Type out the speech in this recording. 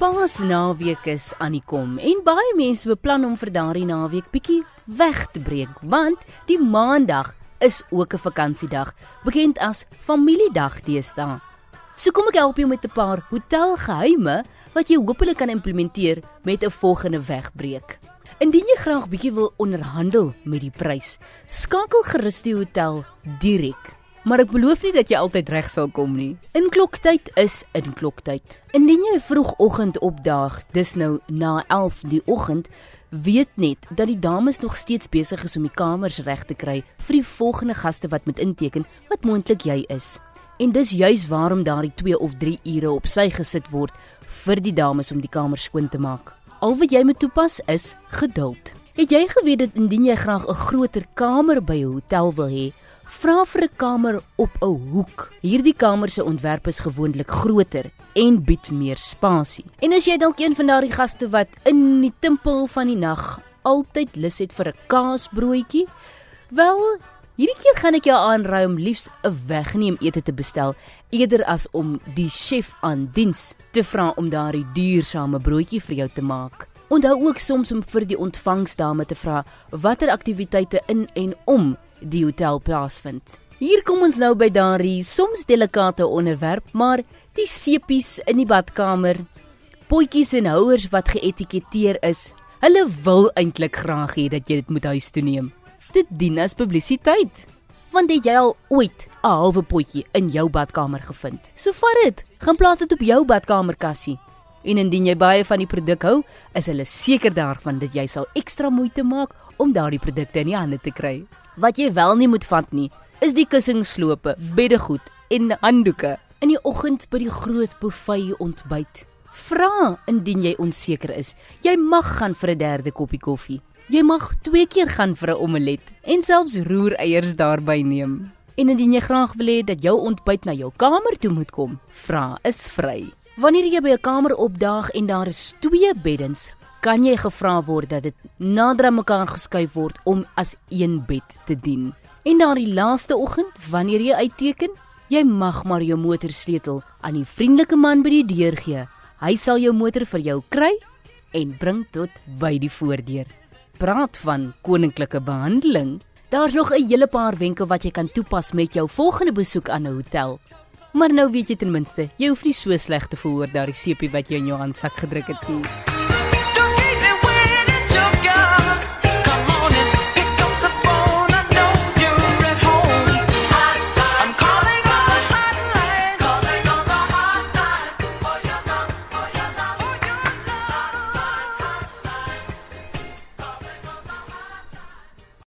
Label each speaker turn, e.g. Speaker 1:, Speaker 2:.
Speaker 1: Paasnaweek is aan die kom en baie mense beplan om vir daardie naweek bietjie weg te breek want die maandag is ook 'n vakansiedag, bekend as familiedag deesdae. So kom ek help jou met 'n paar hotelgeheime wat jy hopelik kan implementeer met 'n volgende wegbreek. Indien jy graag bietjie wil onderhandel met die prys, skakel gerus die hotel direk maar ek beloof nie dat jy altyd reg sal kom nie. Inkloktyd is inkloktyd. Indien jy vroegoggend opdaag, dis nou na 11 die oggend, weet net dat die dames nog steeds besig is om die kamers reg te kry vir die volgende gaste wat met inteken wat moontlik jy is. En dis juis waarom daardie 2 of 3 ure op sy gesit word vir die dames om die kamers skoon te maak. Al wat jy moet toepas is geduld. Het jy geweet dat indien jy graag 'n groter kamer by 'n hotel wil hê, Vra vir 'n kamer op 'n hoek. Hierdie kamers se ontwerp is gewoonlik groter en bied meer spasie. En as jy dalk een van daardie gaste wat in die tempel van die nag altyd lus het vir 'n kaasbroodjie, wel, hierdie keer gaan ek jou aanraai om liefs 'n wegneem ete te bestel eerder as om die chef aan diens te vra om daardie duursame broodjie vir jou te maak. Onthou ook soms om vir die ontvangsdame te vra watter aktiwiteite in en om die hotel plaasvind. Hier kom ons nou by daardie soms delikate onderwerp, maar die sepies in die badkamer, potjies en houers wat geetiketeer is. Hulle wil eintlik graag hê dat jy dit moet huis toe neem. Dit dien as publisiteit. Want het jy al ooit 'n halwe potjie in jou badkamer gevind? So vat dit, gaan plaas dit op jou badkamerkassie. En indien jy baie van die produk hou, is hulle seker daarvan dat jy sal ekstra moeite maak om daardie produkte in die hande te kry. Wat jy wel nie moet vat nie, is die kussingslope, beddegoed en handdoeke in die oggend by die groot buffet ontbyt. Vra indien jy onseker is. Jy mag gaan vir 'n derde koppie koffie. Jy mag twee keer gaan vir 'n omelet en selfs roereiers daarbey neem. En indien jy graag wil hê dat jou ontbyt na jou kamer toe moet kom, vra is vry. Wanneer jy by 'n kamer opdaag en daar is twee beddens, kan jy gevra word dat dit nader aan mekaar geskuif word om as een bed te dien. En daardie laaste oggend, wanneer jy uitteken, jy mag maar jou motorsleutel aan die vriendelike man by die deur gee. Hy sal jou motor vir jou kry en bring tot by die voordeur. Praat van koninklike behandeling. Daar's nog 'n hele paar wenke wat jy kan toepas met jou volgende besoek aan 'n hotel. Maar nou weet jy ten minste, jy hoef nie so sleg te voel oor daardie sepie wat jy in jou handsak gedruk het nie.